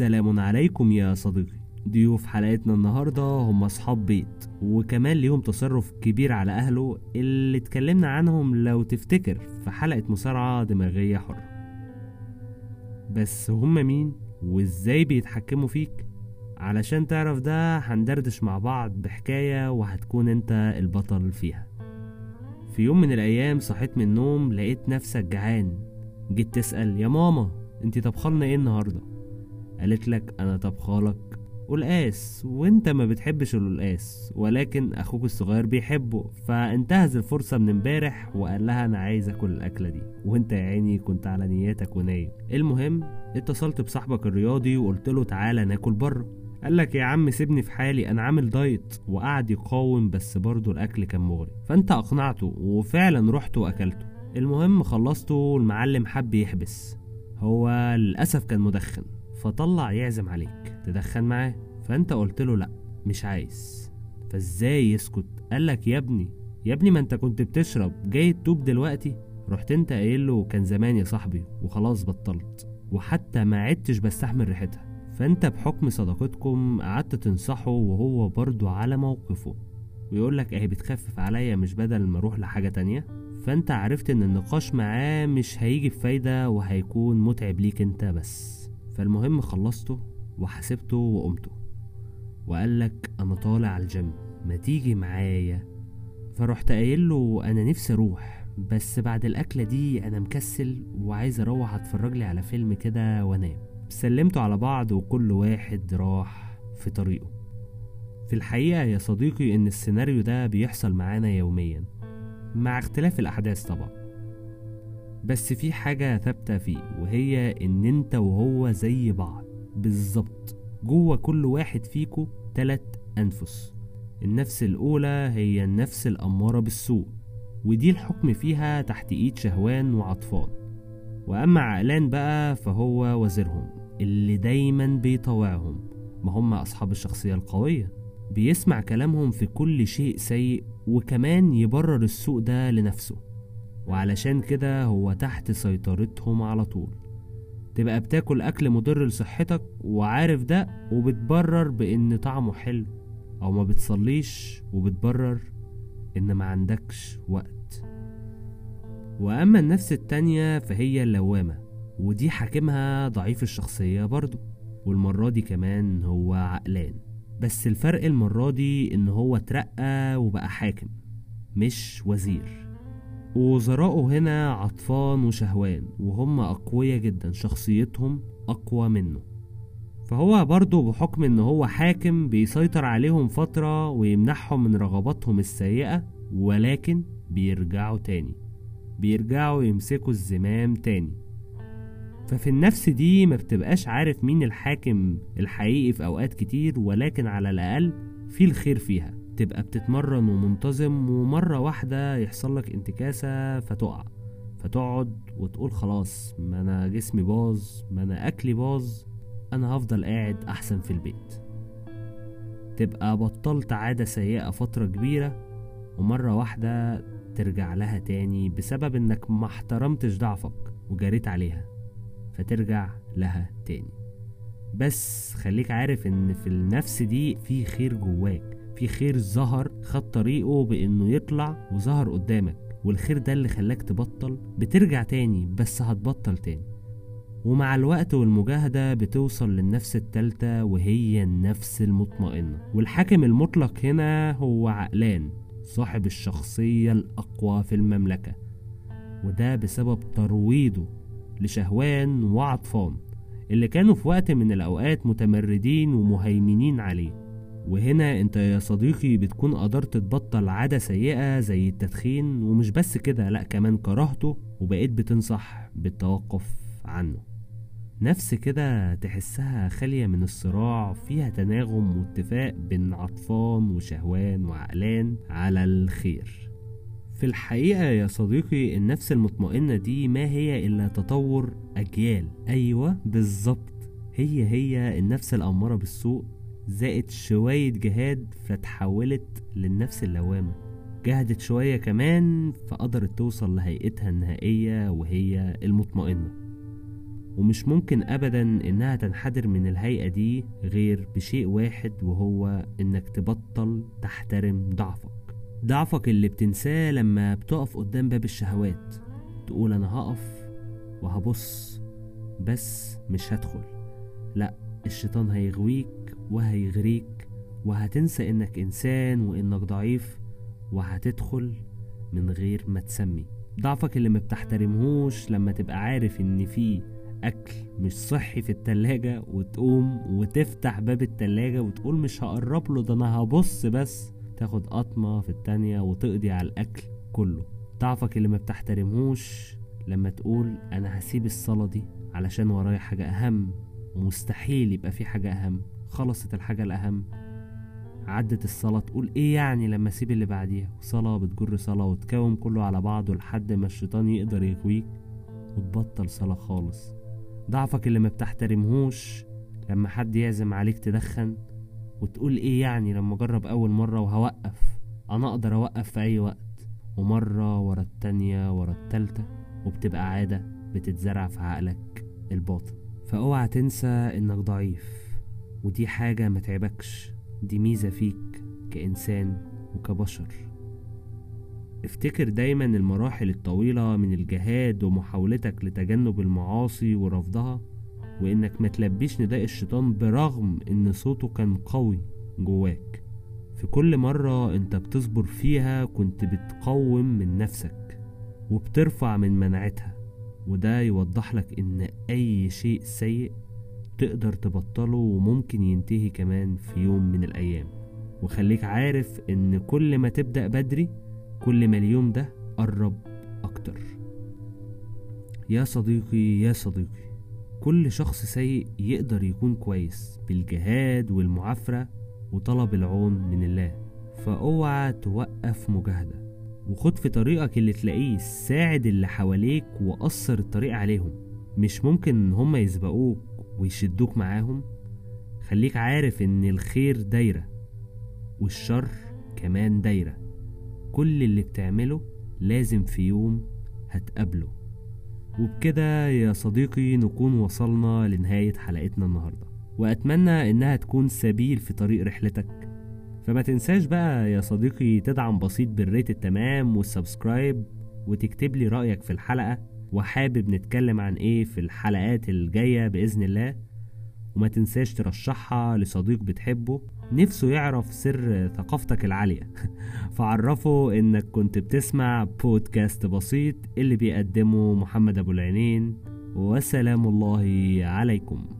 سلام عليكم يا صديقي. ضيوف حلقتنا النهاردة هم أصحاب بيت وكمان ليهم تصرف كبير على أهله اللي اتكلمنا عنهم لو تفتكر في حلقة مصارعة دماغية حرة. بس هم مين وإزاي بيتحكموا فيك؟ علشان تعرف ده هندردش مع بعض بحكاية وهتكون أنت البطل فيها. في يوم من الأيام صحيت من النوم لقيت نفسك جعان. جيت تسأل يا ماما أنتي طبخلنا إيه النهاردة؟ قالت لك أنا طبخالك قلقاس وأنت ما بتحبش القلقاس ولكن أخوك الصغير بيحبه فانتهز الفرصة من امبارح وقال لها أنا عايز آكل الأكلة دي. وأنت يا عيني كنت على نياتك ونايم. المهم اتصلت بصاحبك الرياضي وقلت له تعالى ناكل بره. قال لك يا عم سيبني في حالي أنا عامل دايت وقعد يقاوم بس برضه الأكل كان مغري. فأنت أقنعته وفعلا رحت وأكلته. المهم خلصته والمعلم حب يحبس. هو للأسف كان مدخن. فطلع يعزم عليك. تدخن معاه. فأنت قلت له لا مش عايز. فإزاي يسكت؟ قالك يا ابني يا ابني ما أنت كنت بتشرب. جاي تتوب دلوقتي؟ رحت أنت قايل له كان زمان يا صاحبي وخلاص بطلت. وحتى ما عدتش بستحمل ريحتها. فأنت بحكم صداقتكم قعدت تنصحه وهو برضو على موقفه. ويقول لك اهي بتخفف عليا مش بدل ما أروح لحاجة تانية. فأنت عرفت إن النقاش معاه مش هيجي بفايدة وهيكون متعب ليك أنت بس. فالمهم خلصته وحسبته وقمته وقال لك أنا طالع الجيم ما تيجي معايا؟ فرحت قايل له أنا نفسي أروح بس بعد الأكلة دي أنا مكسل وعايز أروح أتفرج لي على فيلم كده وأنام. سلمتوا على بعض وكل واحد راح في طريقه. في الحقيقة يا صديقي إن السيناريو ده بيحصل معانا يوميا مع اختلاف الأحداث طبعا. بس في حاجة ثابتة فيه وهي إن أنت وهو زي بعض. بالظبط. جوه كل واحد فيكو تلات أنفس. النفس الأولى هي النفس الأمارة بالسوء ودي الحكم فيها تحت إيد شهوان وعطفان. وأما عقلان بقى فهو وزيرهم اللي دايما بيطوعهم. ما هم أصحاب الشخصية القوية. بيسمع كلامهم في كل شيء سيء وكمان يبرر السوء ده لنفسه. وعلشان كده هو تحت سيطرتهم على طول. تبقى بتاكل أكل مضر لصحتك وعارف ده وبتبرر بإن طعمه حلو أو ما بتصليش وبتبرر إن ما عندكش وقت. وأما النفس التانية فهي اللوامة ودي حاكمها ضعيف الشخصية برضو والمرة دي كمان هو عقلان. بس الفرق المرة دي إن هو اترقى وبقى حاكم مش وزير. ووزراءه هنا عطفان وشهوان وهم أقوياء جدا شخصيتهم أقوى منه. فهو برضه بحكم إن هو حاكم بيسيطر عليهم فترة ويمنحهم من رغباتهم السيئة ولكن بيرجعوا تاني. بيرجعوا يمسكوا الزمام تاني. ففي النفس دي ما بتبقاش عارف مين الحاكم الحقيقي في أوقات كتير ولكن على الأقل في الخير فيها. تبقى بتتمرن ومنتظم ومرة واحدة يحصل لك انتكاسة فتقع. فتقعد وتقول خلاص ما أنا جسمي باظ ما أنا أكلي باظ أنا هفضل قاعد أحسن في البيت. تبقى بطلت عادة سيئة فترة كبيرة ومرة واحدة ترجع لها تاني بسبب إنك ما احترمتش ضعفك وجريت عليها فترجع لها تاني. بس خليك عارف إن في النفس دي في خير جواك. في خير ظهر خد طريقه بإنه يطلع وظهر قدامك والخير ده اللي خلاك تبطل بترجع تاني بس هتبطل تاني. ومع الوقت والمجاهدة بتوصل للنفس التالتة وهي النفس المطمئنة. والحاكم المطلق هنا هو عقلان صاحب الشخصية الأقوى في المملكة. وده بسبب ترويضه لشهوان وعطفان اللي كانوا في وقت من الأوقات متمردين ومهيمنين عليه. وهنا انت يا صديقي بتكون قدرت تبطل عادة سيئة زي التدخين ومش بس كده لأ كمان كرهته وبقيت بتنصح بالتوقف عنه. نفس كده تحسها خالية من الصراع فيها تناغم واتفاق بين عطفان وشهوان وعقلان على الخير. في الحقيقة يا صديقي النفس المطمئنة دي ما هي إلا تطور أجيال. أيوة بالظبط. هي هي النفس الأمارة بالسوء زائد شوية جهاد فتحولت للنفس اللوامة. جهدت شوية كمان فقدرت توصل لهيئتها النهائية وهي المطمئنة. ومش ممكن أبدا إنها تنحدر من الهيئة دي غير بشيء واحد وهو إنك تبطل تحترم ضعفك. ضعفك اللي بتنساه لما بتقف قدام باب الشهوات تقول أنا هقف وهبص بس مش هدخل. لأ الشيطان هيغويك وهيغريك وهتنسى إنك إنسان وإنك ضعيف وهتدخل من غير ما تسمي. ضعفك اللي ما بتحترمهوش لما تبقى عارف إن في أكل مش صحي في التلاجة وتقوم وتفتح باب التلاجة وتقول مش هقرب له ده أنا هبص بس تاخد قطمة في التانية وتقضي على الأكل كله. ضعفك اللي ما بتحترمهوش لما تقول أنا هسيب الصلاة دي علشان ورايا حاجة أهم. ومستحيل يبقى في حاجة أهم. خلصت الحاجة الأهم. عدت الصلاة. تقول إيه يعني لما أسيب اللي بعديها؟ صلاة بتجر صلاة وتكوم كله على بعضه لحد ما الشيطان يقدر يغويك وتبطل صلاة خالص. ضعفك اللي ما بتحترمهوش. لما حد يعزم عليك تدخن. وتقول إيه يعني لما أجرب أول مرة وهوقف. أنا أقدر أوقف في أي وقت. ومرة ورا التانية ورا التالتة. وبتبقى عادة بتتزرع في عقلك الباطن. فأوعى تنسى إنك ضعيف ودي حاجة ما تعبكش دي ميزة فيك كإنسان وكبشر. افتكر دايما المراحل الطويلة من الجهاد ومحاولتك لتجنب المعاصي ورفضها وإنك ما تلبيش نداء الشيطان برغم إن صوته كان قوي جواك. في كل مرة أنت بتصبر فيها كنت بتقوم من نفسك وبترفع من مناعتها. وده يوضح لك إن أي شيء سيء تقدر تبطله وممكن ينتهي كمان في يوم من الأيام. وخليك عارف إن كل ما تبدأ بدري كل ما اليوم ده قرب أكتر. يا صديقي يا صديقي كل شخص سيء يقدر يكون كويس بالجهاد والمعافرة وطلب العون من الله. فأوعى توقف مجاهدة. وخد في طريقك اللي تلاقيه ساعد اللي حواليك وقصر الطريق عليهم. مش ممكن إن هما يسبقوك ويشدوك معاهم. خليك عارف إن الخير دايرة والشر كمان دايرة. كل اللي بتعمله لازم في يوم هتقابله. وبكده يا صديقي نكون وصلنا لنهاية حلقتنا النهاردة. وأتمنى إنها تكون سبيل في طريق رحلتك. فما تنساش بقى يا صديقي تدعم بسيط بال like التمام وال subscribe وتكتب لي رأيك في الحلقة وحابب نتكلم عن إيه في الحلقات الجاية بإذن الله. وما تنساش ترشحها لصديق بتحبه. نفسه يعرف سر ثقافتك العالية. فعرفه إنك كنت بتسمع بودكاست بسيط اللي بيقدمه محمد أبو العينين. وسلام الله عليكم.